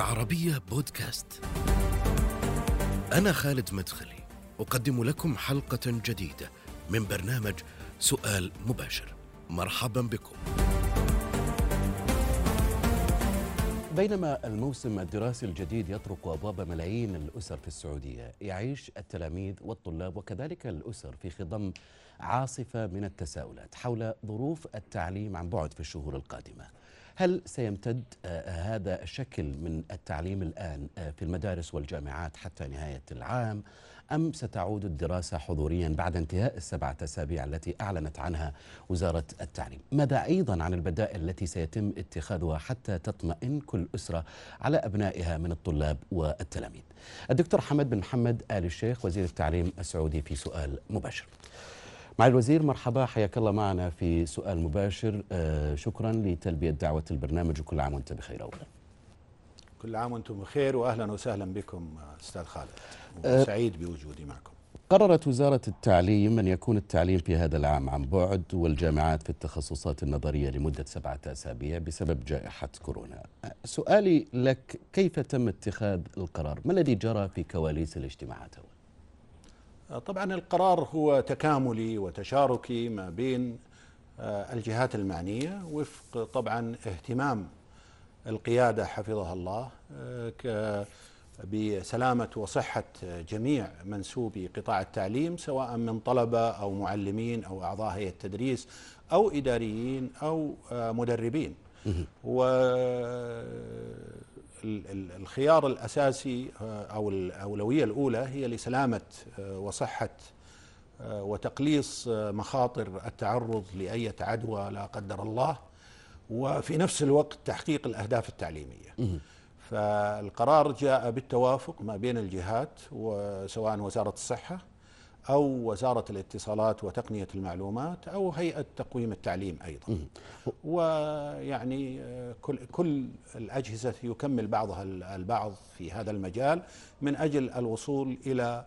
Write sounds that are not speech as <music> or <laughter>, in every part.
العربية بودكاست. أنا خالد مدخلي، أقدم لكم حلقة جديدة من برنامج سؤال مباشر. مرحبا بكم. بينما الموسم الدراسي الجديد يطرق أبواب ملايين الأسر في السعودية، يعيش التلاميذ والطلاب وكذلك الأسر في خضم عاصفة من التساؤلات حول ظروف التعليم عن بعد في الشهور القادمة. هل سيمتد آه، هذا الشكل من التعليم الآن آه، في المدارس والجامعات حتى نهاية العام أم ستعود الدراسة حضوريا بعد انتهاء السبعة أسابيع التي أعلنت عنها وزارة التعليم؟ ماذا أيضا عن البدائل التي سيتم اتخاذها حتى تطمئن كل أسرة على أبنائها من الطلاب والتلاميذ؟ الدكتور حمد بن محمد آل الشيخ وزير التعليم السعودي في سؤال مباشر. مع الوزير مرحبا حياك الله معنا في سؤال مباشر. آه شكرا لتلبية دعوة البرنامج وكل عام وأنت بخير. أولا. كل عام وأنتم بخير واهلا وسهلا بكم أستاذ خالد. وسعيد بوجودي معكم. قررت وزارة التعليم أن يكون التعليم في هذا العام عن بعد والجامعات في التخصصات النظرية لمدة سبعة أسابيع بسبب جائحة كورونا. سؤالي لك كيف تم اتخاذ القرار؟ ما الذي جرى في كواليس الاجتماعات؟ أول؟ طبعا القرار هو تكاملي وتشاركي ما بين آه، الجهات المعنية وفق طبعا اهتمام القيادة حفظها الله آه، بسلامة وصحة جميع منسوبي قطاع التعليم سواء من طلبة أو معلمين أو أعضاء هيئة التدريس أو إداريين أو آه، مدربين. والخيار الأساسي آه، أو الأولوية الأولى هي لسلامة وصحة وتقليص مخاطر التعرض لأي عدوى لا قدر الله وفي نفس الوقت تحقيق الأهداف التعليمية. فالقرار جاء بالتوافق ما بين الجهات وسواء وزارة الصحة أو وزارة الاتصالات وتقنية المعلومات أو هيئة تقويم التعليم أيضا. ويعني كل, كل الأجهزة يكمل بعضها البعض في هذا المجال من أجل الوصول إلى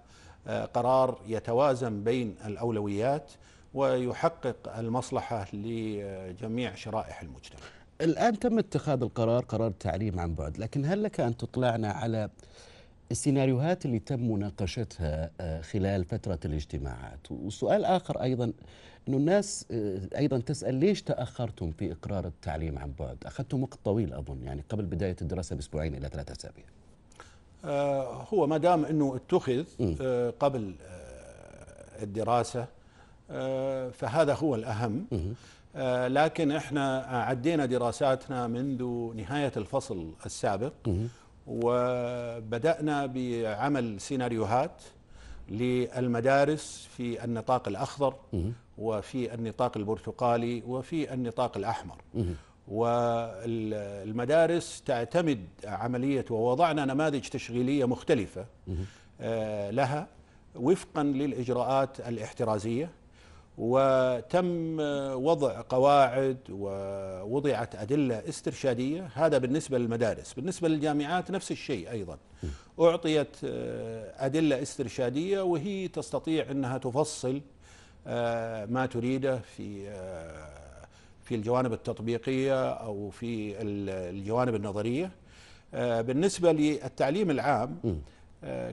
قرار يتوازن بين الأولويات ويحقق المصلحة لجميع شرائح المجتمع. الآن تم اتخاذ القرار قرار التعليم عن بعد لكن هل لك أن تطلعنا على السيناريوهات اللي تم مناقشتها آه، خلال فترة الاجتماعات. وسؤال آخر أيضا أنه الناس آه، أيضا تسأل ليش تأخرتم في إقرار التعليم عن بعد؟ أخذتم وقت طويل أظن يعني قبل بداية الدراسة بأسبوعين إلى ثلاثة أسابيع. آه هو ما دام أنه اتخذ قبل الدراسة فهذا هو الأهم. لكن إحنا عدينا دراساتنا منذ نهاية الفصل السابق. وبدأنا بعمل سيناريوهات للمدارس في النطاق الأخضر وفي النطاق البرتقالي وفي النطاق الأحمر. والمدارس تعتمد عملية ووضعنا نماذج تشغيلية مختلفة آه، لها وفقا للإجراءات الاحترازية. وتم وضع قواعد ووضعت أدلة استرشادية. هذا بالنسبة للمدارس. بالنسبة للجامعات نفس الشيء أيضا. أعطيت أدلة استرشادية وهي تستطيع أنها تفصل ما تريده في في الجوانب التطبيقية أو في الجوانب النظرية. بالنسبة للتعليم العام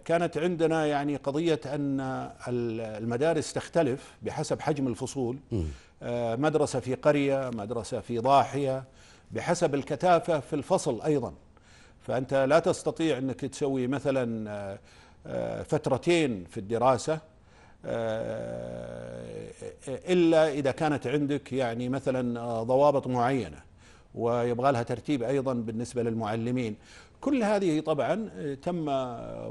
كانت عندنا يعني قضية أن المدارس تختلف بحسب حجم الفصول. آه، مدرسة في قرية مدرسة في ضاحية بحسب الكثافة في الفصل أيضا. فأنت لا تستطيع أنك تسوي مثلا آه، آه، فترتين في الدراسة إلا إذا كانت عندك يعني مثلا ضوابط معينة. ويبغى لها ترتيب أيضا بالنسبة للمعلمين. كل هذه طبعا آه، تم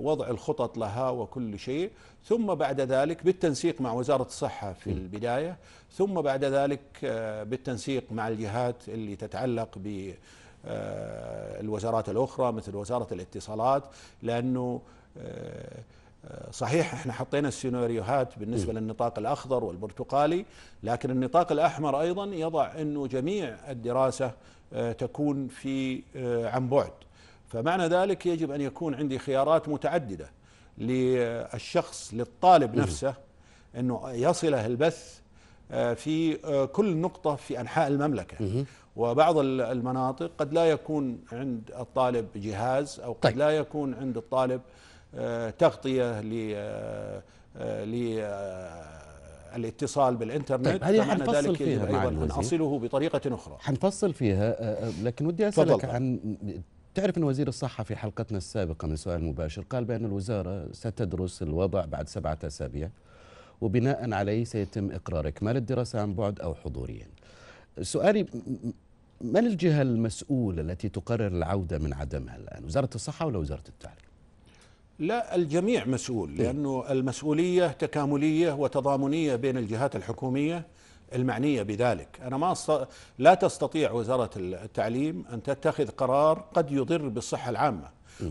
وضع الخطط لها وكل شيء. ثم بعد ذلك بالتنسيق مع وزارة الصحة في البداية. ثم بعد ذلك آه، بالتنسيق مع الجهات اللي تتعلق ب آه، الوزارات الأخرى مثل وزارة الاتصالات لأنه صحيح إحنا حطينا السيناريوهات بالنسبة للنطاق الأخضر والبرتقالي لكن النطاق الأحمر أيضا يضع أنه جميع الدراسة تكون في عن بعد. فمعنى ذلك يجب أن يكون عندي خيارات متعددة للشخص للطالب نفسه أنه يصله البث آه، في آه، كل نقطة في أنحاء المملكة. وبعض ال- المناطق قد لا يكون عند الطالب جهاز أو قد طيب. لا يكون عند الطالب آه، تغطية ل آه، آه، بالإنترنت طيب، هذه حنفصل فيها أيضا. اصله بطريقة أخرى حنفصل فيها آه، لكن ودي أسألك. عن تعرف إن وزير الصحة في حلقتنا السابقة من سؤال مباشر قال بأن الوزارة ستدرس الوضع بعد سبعة أسابيع وبناء عليه سيتم إقرار إكمال الدراسة عن بعد أو حضوريا. سؤالي من الجهة المسؤولة التي تقرر العودة من عدمها الآن؟ وزارة الصحة ولا وزارة التعليم؟ لا الجميع مسؤول لأنه المسؤولية تكاملية وتضامنية بين الجهات الحكومية المعنية بذلك، أنا ما. لا تستطيع وزارة التعليم أن تتخذ قرار قد يضر بالصحة العامة،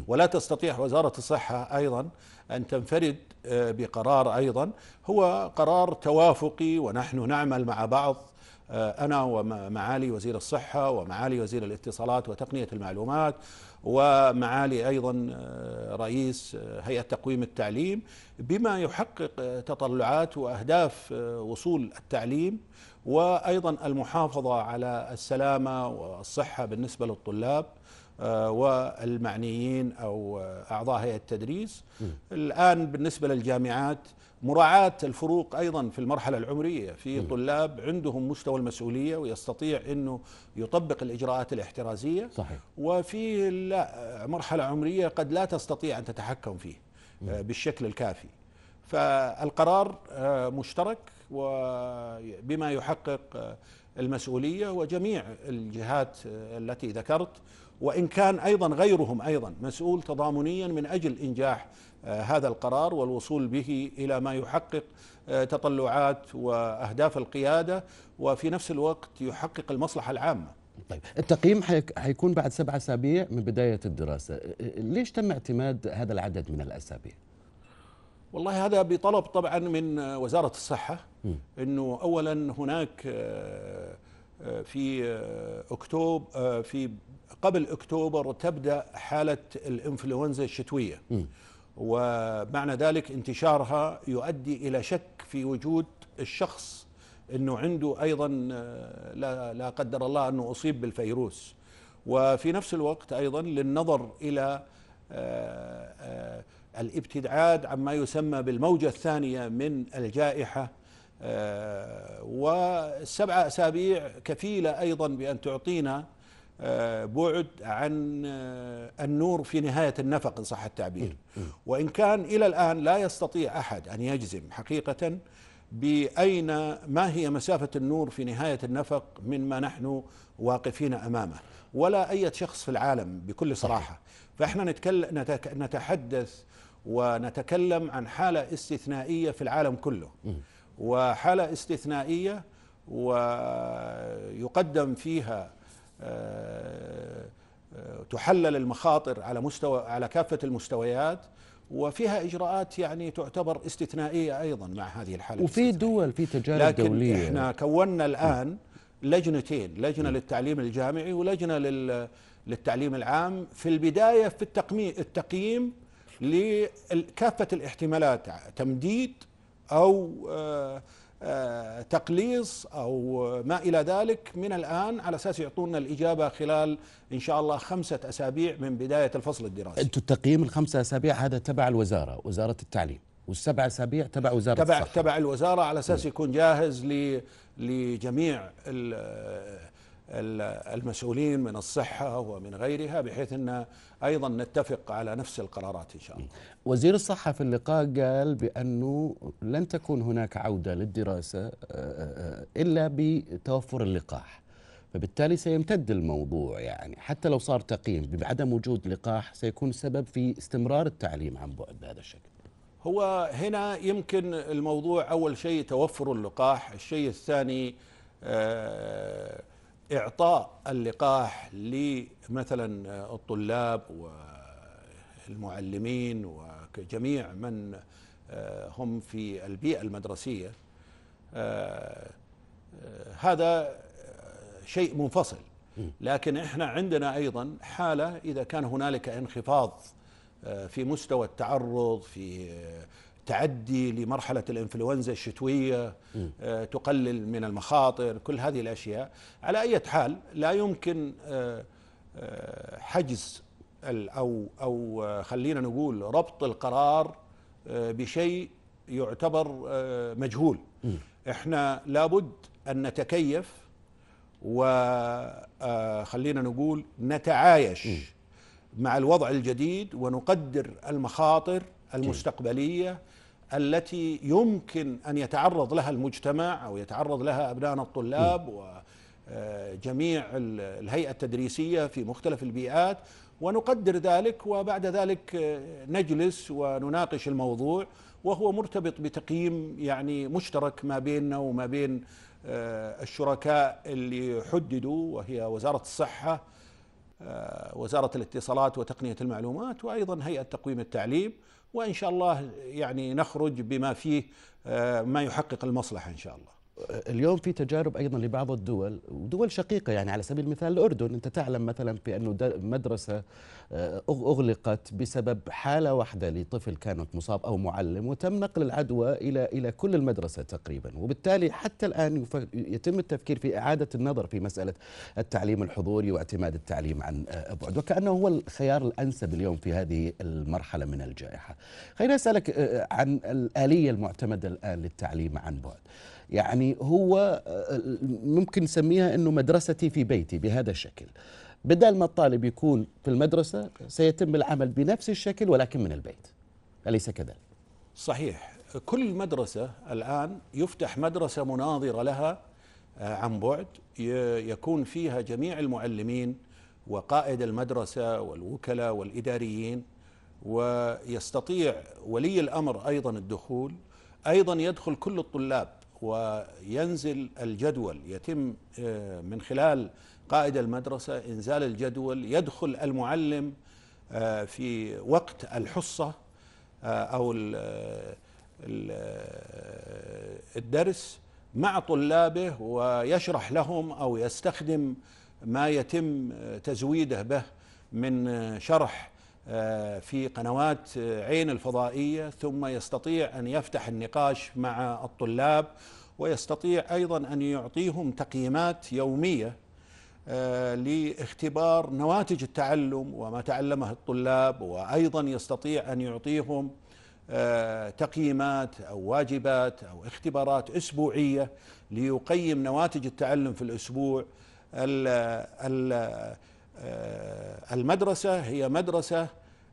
ولا تستطيع وزارة الصحة أيضا أن تنفرد آه، بقرار أيضا. هو قرار توافقي ونحن نعمل مع بعض. آه، أنا ومعالي وزير الصحة ومعالي وزير الاتصالات وتقنية المعلومات ومعالي أيضا آه، رئيس آه، هيئة تقويم التعليم بما يحقق تطلعات وأهداف آه، وصول التعليم وأيضا المحافظة على السلامة والصحة بالنسبة للطلاب والمعنيين أو آه، أعضاء هيئة التدريس. الآن بالنسبة للجامعات مراعاة الفروق أيضا في المرحلة العمرية. في طلاب عندهم مستوى المسؤولية ويستطيع أنه يطبق الإجراءات الاحترازية. صحيح. وفي لا مرحلة عمرية قد لا تستطيع أن تتحكم فيه آه، بالشكل الكافي. فالقرار آه، مشترك وبما يحقق آه، المسؤولية وجميع الجهات التي ذكرت. وإن كان أيضا غيرهم أيضا مسؤول تضامنيا من أجل إنجاح هذا القرار والوصول به إلى ما يحقق آه، تطلعات وأهداف القيادة وفي نفس الوقت يحقق المصلحة العامة. طيب التقييم حيك- حيكون بعد سبع أسابيع من بداية الدراسة، ليش تم اعتماد هذا العدد من الأسابيع؟ والله هذا بطلب طبعا من وزارة الصحة إنه اولا هناك آه، آه، في آه، اكتوبر آه، في قبل أكتوبر تبدأ حالة الإنفلونزا الشتوية. ومعنى ذلك انتشارها يؤدي إلى شك في وجود الشخص إنه عنده أيضا آه، لا لا قدر الله أنه أصيب بالفيروس. وفي نفس الوقت أيضا للنظر إلى آه، آه، الابتعاد عما يسمى بالموجة الثانية من الجائحة. آه، والسبعة أسابيع كفيلة أيضا بأن تعطينا بعد عن آه، النور في نهاية النفق إن صح التعبير. وإن كان إلى الآن لا يستطيع أحد أن يجزم حقيقة بأين ما هي مسافة النور في نهاية النفق مما نحن واقفين أمامه؟ ولا أي شخص في العالم بكل صراحة. فإحنا نتكلم نتك- نتحدث ونتكلم عن حالة استثنائية في العالم كله. وحالة استثنائية ويقدم فيها آه، آه، تحلل المخاطر على مستوى على كافة المستويات وفيها إجراءات يعني تعتبر استثنائية أيضا مع هذه الحالة وفي. دول في تجارب لكن دولية إحنا كونا الآن لجنتين لجنة للتعليم الجامعي ولجنة لل- للتعليم العام في البداية في التقمي التقييم لكافة الاحتمالات تمديد أو آه، آه، تقليص أو ما إلى ذلك من الآن على أساس يعطونا الإجابة خلال إن شاء الله خمسة أسابيع من بداية الفصل الدراسي. أنتم التقييم الخمسة أسابيع هذا تبع الوزارة وزارة التعليم والسبع أسابيع تبع وزارة تبع الصحة. تبع الوزارة على أساس يكون جاهز لجميع المسؤولين من الصحة ومن غيرها بحيث إن أيضا نتفق على نفس القرارات إن شاء الله. وزير الصحة في اللقاء قال بأنه لن تكون هناك عودة للدراسة آه، آه، إلا بتوفر اللقاح فبالتالي سيمتد الموضوع يعني حتى لو صار تقييم بعدم وجود لقاح سيكون سبب في استمرار التعليم عن بعد بهذا الشكل هو هنا يمكن الموضوع أول شيء توفر اللقاح، الشيء الثاني آه، إعطاء اللقاح لمثلا الطلاب والمعلمين وجميع من آه، هم في البيئة المدرسية آه، آه، هذا شيء منفصل. لكن إحنا عندنا أيضا حالة إذا كان هنالك انخفاض آه، في مستوى التعرض في آه، تعدي لمرحلة الإنفلونزا الشتوية آه، تقلل من المخاطر كل هذه الأشياء. على أي حال لا يمكن آه، آه، حجز أو أو خلينا نقول ربط القرار بشيء يعتبر مجهول. إحنا لابد أن نتكيف وخلينا نقول نتعايش مع الوضع الجديد ونقدر المخاطر المستقبلية التي يمكن أن يتعرض لها المجتمع أو يتعرض لها أبنائنا الطلاب وجميع ال- الهيئة التدريسية في مختلف البيئات. ونقدر ذلك وبعد ذلك نجلس ونناقش الموضوع وهو مرتبط بتقييم يعني مشترك ما بيننا وما بين آه، الشركاء اللي حددوا وهي وزارة الصحة آه، وزارة الاتصالات وتقنية المعلومات وأيضا هيئة تقويم التعليم. وإن شاء الله يعني نخرج بما فيه آه، ما يحقق المصلحة إن شاء الله. اليوم في تجارب أيضا لبعض الدول ودول شقيقة يعني على سبيل المثال الأردن. أنت تعلم مثلا في أنه مدرسة أغ- أغلقت بسبب حالة واحدة لطفل كانت مصاب أو معلم وتم نقل العدوى إلى إلى كل المدرسة تقريبا وبالتالي حتى الآن يف- يتم التفكير في إعادة النظر في مسألة التعليم الحضوري واعتماد التعليم عن بعد وكأنه هو الخيار الأنسب اليوم في هذه المرحلة من الجائحة. خليني أسألك آه، عن الآلية المعتمدة الآن للتعليم عن بعد. يعني هو ممكن نسميها إنه مدرستي في بيتي بهذا الشكل بدل ما الطالب يكون في المدرسة سيتم العمل بنفس الشكل ولكن من البيت. أليس كذلك؟ صحيح. كل مدرسة الآن يفتح مدرسة مناظرة لها آه، عن بعد يكون فيها جميع المعلمين وقائد المدرسة والوكلاء والإداريين ويستطيع ولي الأمر أيضا الدخول. أيضا يدخل كل الطلاب وينزل الجدول يتم آه، من خلال قائد المدرسة إنزال الجدول يدخل المعلم آه، في وقت الحصة آه، ال- ال- الدرس مع طلابه ويشرح لهم أو يستخدم ما يتم تزويده به من شرح آه، في قنوات عين الفضائية. ثم يستطيع أن يفتح النقاش مع الطلاب ويستطيع أيضا أن يعطيهم تقييمات يومية آه، لاختبار نواتج التعلم وما تعلمه الطلاب وأيضا يستطيع أن يعطيهم آه، تقييمات أو واجبات أو اختبارات أسبوعية ليقيم نواتج التعلم في الأسبوع. ال- ال- آه، المدرسة هي مدرسة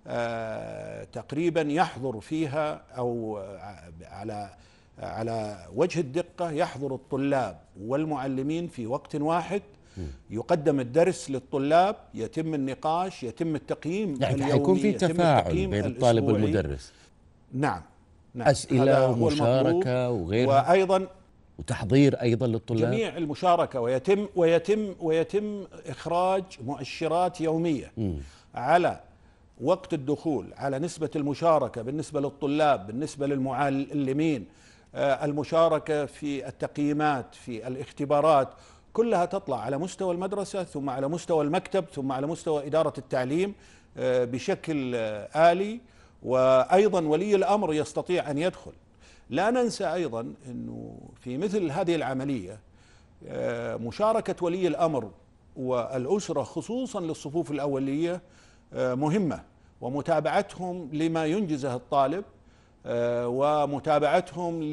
آه، تقريبا يحضر فيها أو على على وجه الدقة يحضر الطلاب والمعلمين في وقت واحد. يقدم الدرس للطلاب يتم النقاش يتم التقييم يعني حيكون في تفاعل بين الطالب. والمدرس نعم نعم أسئلة ومشاركة. وغيرها. وأيضا وتحضير أيضا للطلاب جميع المشاركة ويتم ويتم ويتم إخراج مؤشرات يومية على وقت الدخول على نسبة المشاركة بالنسبة للطلاب بالنسبة للمعلمين آه، المشاركة في التقييمات في الاختبارات كلها تطلع على مستوى المدرسة ثم على مستوى المكتب ثم على مستوى إدارة التعليم آه، بشكل آه، آلي. وأيضا ولي الأمر يستطيع أن يدخل. لا ننسى أيضا إنه في مثل هذه العملية آه، مشاركة ولي الأمر والأسرة خصوصا للصفوف الأولية آه، مهمة. ومتابعتهم لما ينجزه الطالب ومتابعتهم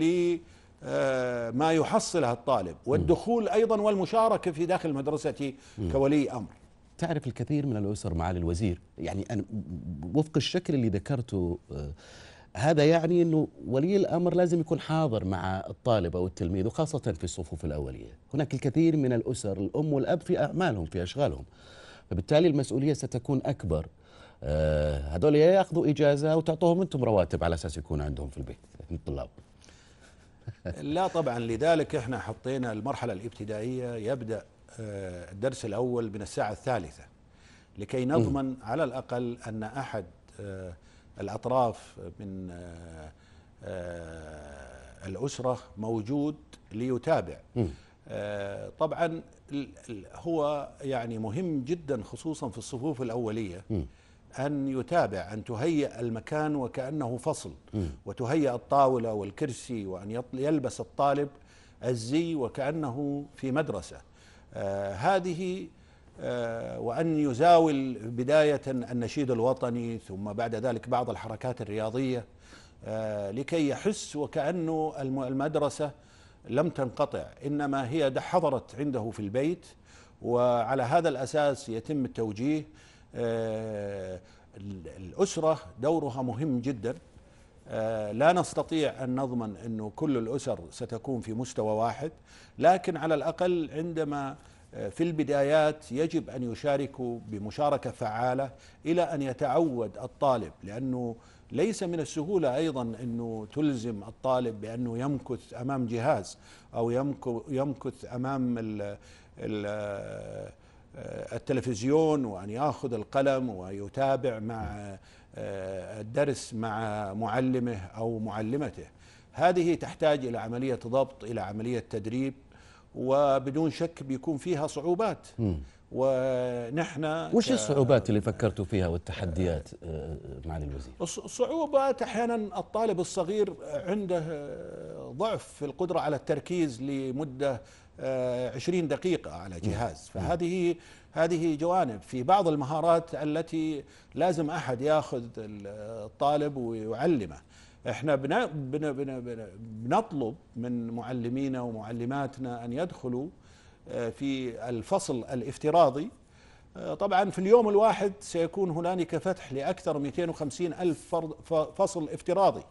لما يحصله الطالب والدخول أيضا والمشاركة في داخل مدرستي كولي أمر. تعرف الكثير من الأسر معالي الوزير يعني أنا وفق الشكل اللي ذكرته آه، هذا يعني أنه ولي الأمر لازم يكون حاضر مع الطالب أو التلميذ وخاصة في الصفوف الأولية. هناك الكثير من الأسر الأم والأب في أعمالهم في أشغالهم. فبالتالي المسؤولية ستكون أكبر. آه، هذول يا ياخذوا إجازة وتعطوهم أنتم رواتب على أساس يكون عندهم في البيت الطلاب. <laughs> لا طبعا لذلك إحنا حطينا المرحلة الابتدائية يبدأ آه، الدرس الأول من الساعة الثالثة لكي نضمن على الأقل أن أحد آه، الأطراف من آه، الأسرة موجود ليتابع. طبعا هو يعني مهم جدا خصوصا في الصفوف الأولية. أن يتابع أن تهيئ المكان وكأنه فصل. وتهيئ الطاولة والكرسي وأن يلبس الطالب الزي وكأنه في مدرسة. آه هذه آه وأن يزاول بداية النشيد الوطني ثم بعد ذلك بعض الحركات الرياضية آه لكي يحس وكأنه الم- المدرسة لم تنقطع. إنما هي حضرت عنده في البيت وعلى هذا الأساس يتم التوجيه ال- الأسرة دورها مهم جدا. آه، لا نستطيع أن نضمن أنه كل الأسر ستكون في مستوى واحد لكن على الأقل عندما آه، في البدايات يجب أن يشاركوا بمشاركة فعالة إلى أن يتعود الطالب لأنه ليس من السهولة أيضا أنه تلزم الطالب بأنه يمكث أمام جهاز أو يمك- يمكث أمام ال التلفزيون وأن يأخذ القلم ويتابع مع آه، الدرس مع معلمه أو معلمته. هذه تحتاج إلى عملية ضبط إلى عملية تدريب وبدون شك بيكون فيها صعوبات. ونحن وش ك- الصعوبات اللي فكرتوا فيها والتحديات آه، معالي الوزير؟ الص- الصعوبات أحيانا الطالب الصغير عنده آه، ضعف في القدرة على التركيز لمدة آه، 20 دقيقة على جهاز. فهذه هذه جوانب. في بعض المهارات التي لازم أحد ياخذ ال- الطالب ويعلمه. إحنا بن بن بن بن بنطلب من معلمينا ومعلماتنا أن يدخلوا آه، في الفصل الافتراضي. آه، طبعا في اليوم الواحد سيكون هنالك فتح لأكثر من 250 ألف فصل افتراضي.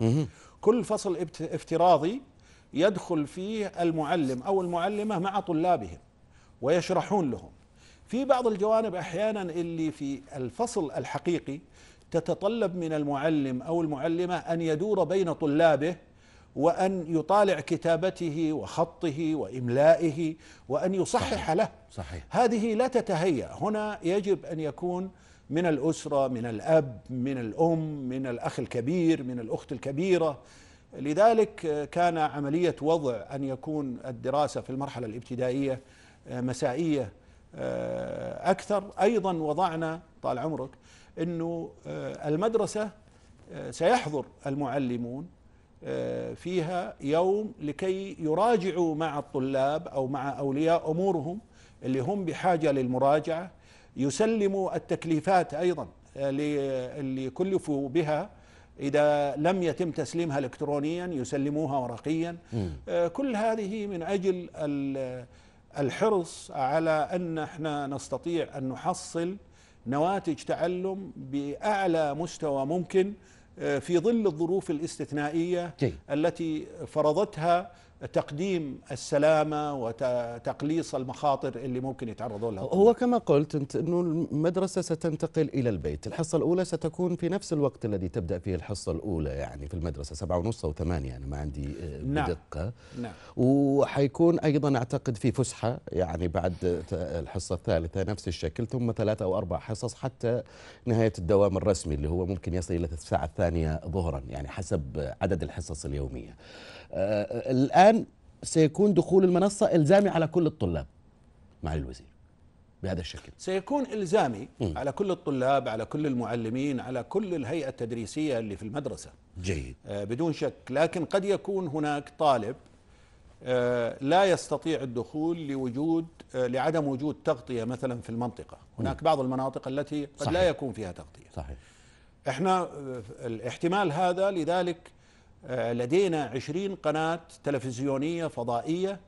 كل فصل افتراضي يدخل فيه المعلم أو المعلمة مع طلابهم ويشرحون لهم. في بعض الجوانب أحيانا اللي في الفصل الحقيقي تتطلب من المعلم أو المعلمة أن يدور بين طلابه وأن يطالع كتابته وخطه وإملائه وأن يصحح له. صحيح. هذه لا تتهيأ. هنا يجب أن يكون من الأسرة من الأب من الأم من الأخ الكبير من الأخت الكبيرة لذلك كان عملية وضع أن يكون الدراسة في المرحلة الابتدائية مسائية أكثر. أيضا وضعنا طال عمرك أنه المدرسة سيحضر المعلمون فيها يوم لكي يراجعوا مع الطلاب أو مع أولياء أمورهم اللي هم بحاجة للمراجعة. يسلموا التكليفات أيضا اللي كلفوا بها إذا لم يتم تسليمها الكترونيا يسلموها ورقيا كل هذه من أجل الحرص على أن إحنا نستطيع أن نحصل نواتج تعلم بأعلى مستوى ممكن في ظل الظروف الاستثنائية جي. التي فرضتها تقديم السلامة وتقليص المخاطر اللي ممكن يتعرضون لها هو كما قلت أنت أنه المدرسة ستنتقل إلى البيت، الحصة الأولى ستكون في نفس الوقت الذي تبدأ فيه الحصة الأولى يعني في المدرسة سبعة ونص أو ثمانية أنا ما عندي آه، نعم. بدقة نعم وحيكون أيضا أعتقد في فسحة يعني بعد الحصة الثالثة نفس الشكل ثم ثلاث أو أربع حصص حتى نهاية الدوام الرسمي اللي هو ممكن يصل إلى الساعة الثانية ظهرا يعني حسب عدد الحصص اليومية. آه، الآن سيكون دخول المنصة إلزامي على كل الطلاب مع الوزير بهذا الشكل. سيكون إلزامي على كل الطلاب على كل المعلمين على كل الهيئة التدريسية اللي في المدرسة جيد. آه، بدون شك لكن قد يكون هناك طالب آه، لا يستطيع الدخول لوجود لعدم وجود تغطية مثلا في المنطقة هناك بعض المناطق التي قد صحيح. لا يكون فيها تغطية صحيح. إحنا الاحتمال هذا لذلك لدينا عشرين قناة تلفزيونية فضائية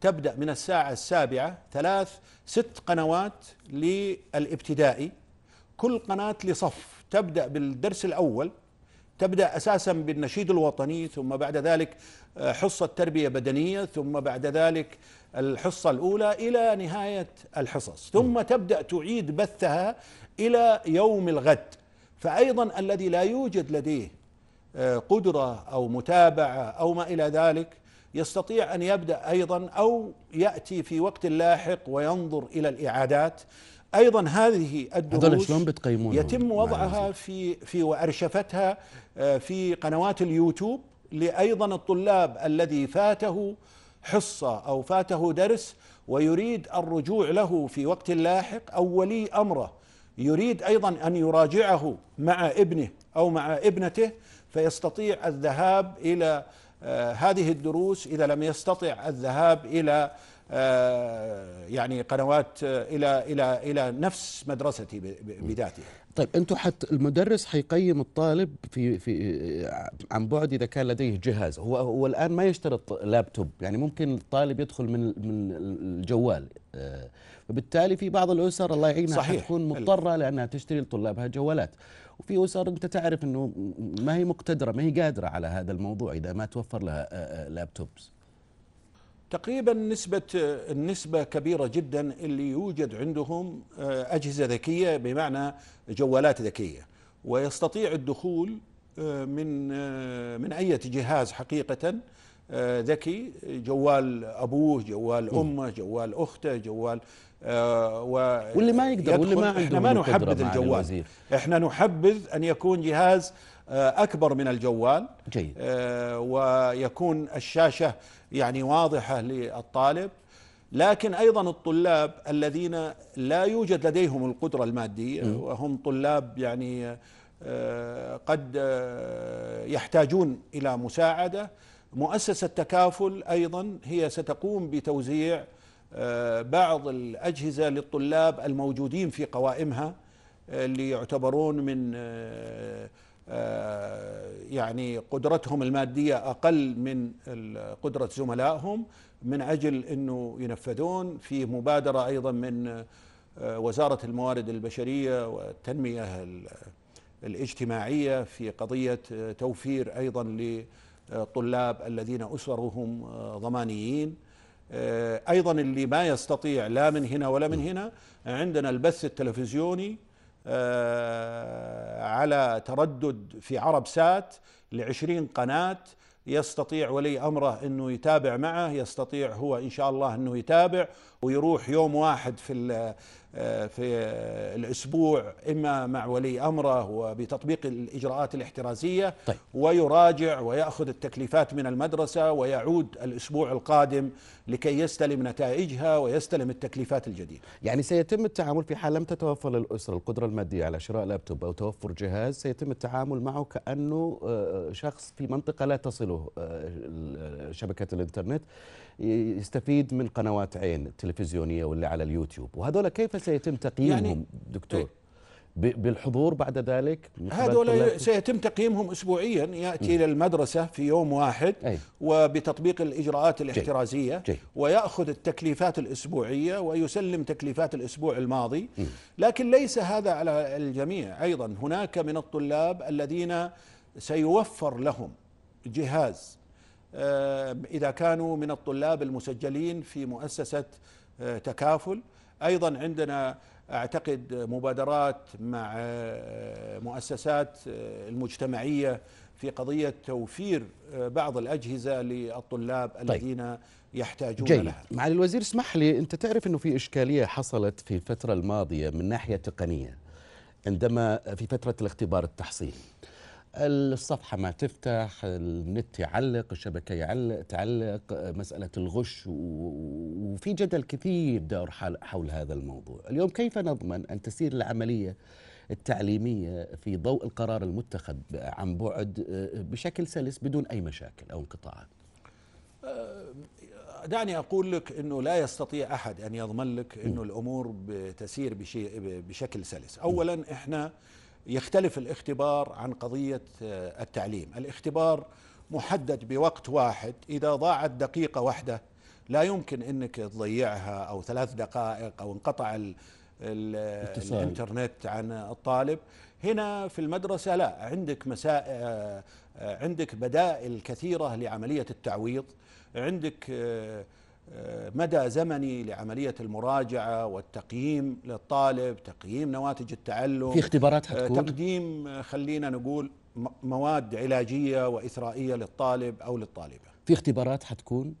تبدأ من الساعة السابعة ثلاث ست قنوات للابتدائي. كل قناة لصف. تبدأ بالدرس الأول تبدأ أساسا بالنشيد الوطني ثم بعد ذلك آه، حصة تربية بدنية ثم بعد ذلك الحصة الأولى إلى نهاية الحصص. ثم تبدأ تعيد بثها إلى يوم الغد. فأيضا الذي لا يوجد لديه آه، قدرة أو متابعة أو ما إلى ذلك يستطيع أن يبدأ أيضا أو يأتي في وقت لاحق وينظر إلى الإعادات. أيضا هذه الدروس شلون يتم وضعها؟ في في وأرشفتها آه، في قنوات اليوتيوب لأيضا الطلاب الذي فاته حصة أو فاته درس ويريد الرجوع له في وقت لاحق أو ولي أمره. يريد أيضا أن يراجعه مع ابنه أو مع ابنته فيستطيع الذهاب إلى آه، هذه الدروس إذا لم يستطع الذهاب إلى آه، يعني قنوات آه، إلى إلى إلى نفس مدرستي بذاتها. طيب أنتم حت المدرس حيقيم الطالب في في عن بعد إذا كان لديه جهاز. هو هو الآن ما يشترط لابتوب يعني ممكن الطالب يدخل من من الجوال. آه، فبالتالي في بعض الأسر الله يعينها صحيح. حتكون مضطرة لأنها تشتري لطلابها جوالات. وفي أسر أنت تعرف إنه ما هي مقتدرة ما هي قادرة على هذا الموضوع إذا ما توفر لها آه، آه، لابتوبس. تقريبا نسبة النسبة كبيرة جدا اللي يوجد عندهم آه، أجهزة ذكية بمعنى جوالات ذكية. ويستطيع الدخول آه، من آه، من أي جهاز حقيقة ذكي جوال أبوه جوال أمه جوال أخته جوال و واللي ما يقدر واللي ما عنده إحنا ما نحبذ الجوال. الوزير. إحنا نحبذ أن يكون جهاز أكبر من الجوال جيد. ويكون الشاشة يعني واضحة للطالب لكن أيضا الطلاب الذين لا يوجد لديهم القدرة المادية وهم طلاب يعني آه، قد آه، يحتاجون إلى مساعدة. مؤسسة تكافل أيضا هي ستقوم بتوزيع آه، بعض الأجهزة للطلاب الموجودين في قوائمها اللي يعتبرون من يعني قدرتهم المادية أقل من قدرة زملائهم من أجل أنه ينفذون في مبادرة أيضا من آه، وزارة الموارد البشرية والتنمية ال- الاجتماعية في قضية آه، توفير أيضا للطلاب الذين أسرهم آه، ضمانيين. آه، أيضا اللي ما يستطيع لا من هنا ولا من هنا عندنا البث التلفزيوني آه، على تردد في عرب سات لعشرين قناة يستطيع ولي أمره أنه يتابع معه يستطيع هو إن شاء الله أنه يتابع ويروح يوم واحد في آه، في الأسبوع إما مع ولي أمره وبتطبيق الإجراءات الاحترازية طيب. ويراجع ويأخذ التكليفات من المدرسة ويعود الأسبوع القادم لكي يستلم نتائجها ويستلم التكليفات الجديدة. يعني سيتم التعامل في حال لم تتوفر للأسرة القدرة المادية على شراء لابتوب أو توفر جهاز سيتم التعامل معه كأنه آه، شخص في منطقة لا تصله آه، شبكة الإنترنت يستفيد من قنوات عين التلفزيونية واللي على اليوتيوب. وهذول كيف سيتم تقييمهم يعني- دكتور؟ بالحضور بعد ذلك هذول سيتم تقييمهم اسبوعيا. يأتي إلى المدرسة في يوم واحد أي. وبتطبيق الإجراءات الاحترازية جيد. ويأخذ التكليفات الأسبوعية ويسلم تكليفات الأسبوع الماضي. لكن ليس هذا على الجميع. أيضا هناك من الطلاب الذين سيوفر لهم جهاز. آه، إذا كانوا من الطلاب المسجلين في مؤسسة آه، تكافل. أيضا عندنا أعتقد مبادرات مع مؤسسات المجتمعية في قضية توفير بعض الأجهزة للطلاب الذين يحتاجون جيد. لها. معالي الوزير اسمح لي أنت تعرف أنه في إشكالية حصلت في الفترة الماضية من ناحية تقنية عندما في فترة الاختبار التحصيلي الصفحة ما تفتح النت يعلق الشبكة يعلق تعلق مسألة الغش وفي جدل كثير دار حول هذا الموضوع. اليوم كيف نضمن أن تسير العملية التعليمية في ضوء القرار المتخذ عن بعد بشكل سلس بدون أي مشاكل أو انقطاعات؟ دعني أقول لك إنه لا يستطيع أحد أن يضمن لك إنه الأمور بتسير بشيء بشكل سلس. اولا إحنا يختلف الاختبار عن قضية آه، التعليم. الاختبار محدد بوقت واحد. إذا ضاعت دقيقة واحدة لا يمكن إنك تضيعها أو ثلاث دقائق أو انقطع ال ال اتصال. الإنترنت عن الطالب. هنا في المدرسة لا عندك مسائل آه، عندك بدائل كثيرة لعملية التعويض. عندك آه، مدى زمني لعملية المراجعة والتقييم للطالب تقييم نواتج التعلم في اختبارات آه، حتكون تقديم آه، خلينا نقول م- مواد علاجية واثرائيه للطالب أو للطالبة. في اختبارات حتكون؟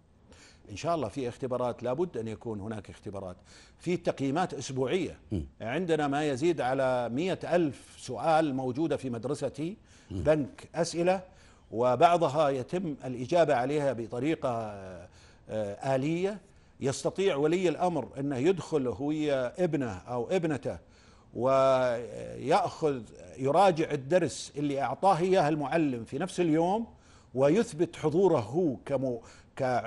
إن شاء الله في اختبارات لابد أن يكون هناك اختبارات. في تقييمات أسبوعية. عندنا ما يزيد على مئة ألف سؤال موجودة في مدرستي بنك أسئلة وبعضها يتم الإجابة عليها بطريقة آه، آه، آلية يستطيع ولي الأمر أنه يدخل هو ابنه أو ابنته ويأخذ يراجع الدرس اللي أعطاه إياه المعلم في نفس اليوم ويثبت حضوره هو كمو ك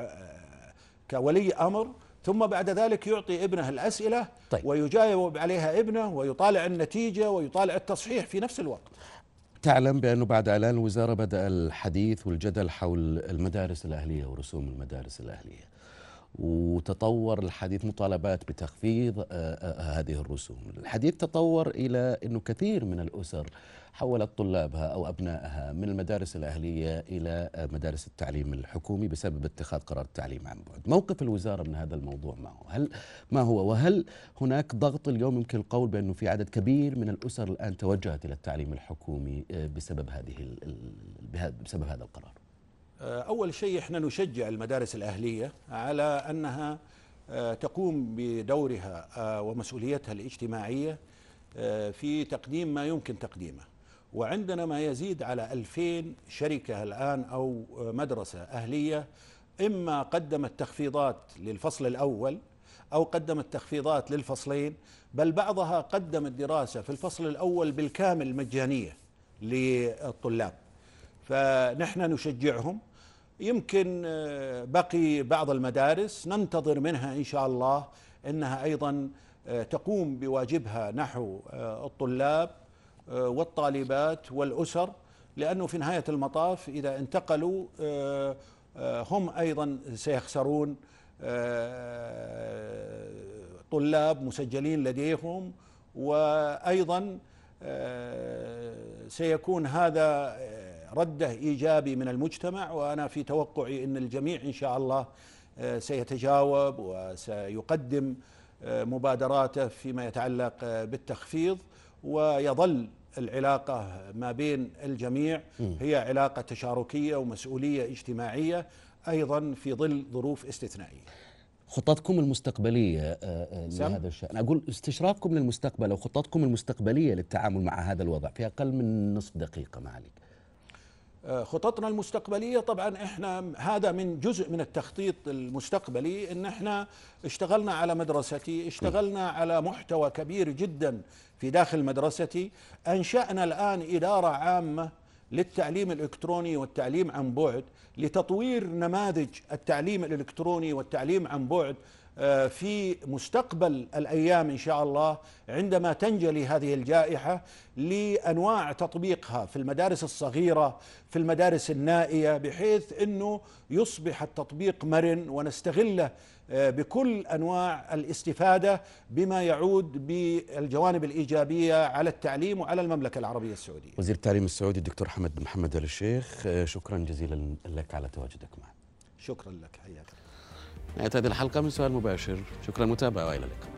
كولي أمر ثم بعد ذلك يعطي ابنه الأسئلة طيب. ويجاوب عليها ابنه ويطالع النتيجة ويطالع التصحيح في نفس الوقت تعلم بأنه بعد إعلان الوزارة بدأ الحديث والجدل حول المدارس الأهلية ورسوم المدارس الأهلية. وتطور الحديث مطالبات بتخفيض آه، آه، هذه الرسوم. الحديث تطور إلى أنه كثير من الأسر حولت طلابها أو أبنائها من المدارس الأهلية إلى آه، مدارس التعليم الحكومي بسبب اتخاذ قرار التعليم عن بعد. موقف الوزارة من هذا الموضوع ما هو هل ما هو؟ وهل هناك ضغط اليوم؟ يمكن القول بأنه في عدد كبير من الأسر الآن توجهت إلى التعليم الحكومي بسبب هذه بسبب هذا القرار. آه، أول شيء إحنا نشجع المدارس الأهلية على أنها آه، تقوم بدورها آه، ومسؤوليتها الاجتماعية في تقديم ما يمكن تقديمه. وعندنا ما يزيد على ألفين شركة الآن أو مدرسة أهلية إما قدمت تخفيضات للفصل الأول أو قدمت تخفيضات للفصلين بل بعضها قدمت دراسة في الفصل الأول بالكامل مجانية للطلاب. فنحن نشجعهم. يمكن آه، بقي بعض المدارس ننتظر منها إن شاء الله إنها أيضا آه، تقوم بواجبها نحو آه، الطلاب والطالبات والأسر لأنه في نهاية المطاف إذا انتقلوا هم أيضا سيخسرون طلاب مسجلين لديهم وأيضا سيكون هذا رده إيجابي من المجتمع وأنا في توقعي إن الجميع إن شاء الله آه، سيتجاوب وسيقدم آه، مبادراته فيما يتعلق آه، بالتخفيض ويظل العلاقة ما بين الجميع هي علاقة تشاركية ومسؤولية اجتماعية أيضا في ظل ظروف استثنائية. خططكم المستقبلية لهذا الشأن، أقول استشراقكم للمستقبل أو خططكم المستقبلية للتعامل مع هذا الوضع في أقل من نصف دقيقة معاليك. خططنا المستقبلية. طبعا إحنا هذا من جزء من التخطيط المستقبلي إن إحنا اشتغلنا على مدرستي اشتغلنا على محتوى كبير جدا في داخل مدرستي. أنشأنا الآن إدارة عامة للتعليم الإلكتروني والتعليم عن بعد لتطوير نماذج التعليم الإلكتروني والتعليم عن بعد. في مستقبل الأيام إن شاء الله عندما تنجلي هذه الجائحة لأنواع تطبيقها في المدارس الصغيرة في المدارس النائية بحيث إنه يصبح التطبيق مرن ونستغله آه، بكل أنواع الاستفادة بما يعود بالجوانب الإيجابية على التعليم وعلى المملكة العربية السعودية. وزير التعليم السعودي الدكتور حمد محمد ال الشيخ آه، شكرا جزيلا لك على تواجدك معنا. شكرا لك حياك نهايه هذه الحلقة من سؤال مباشر. شكرا متابعة وإلى اللقاء.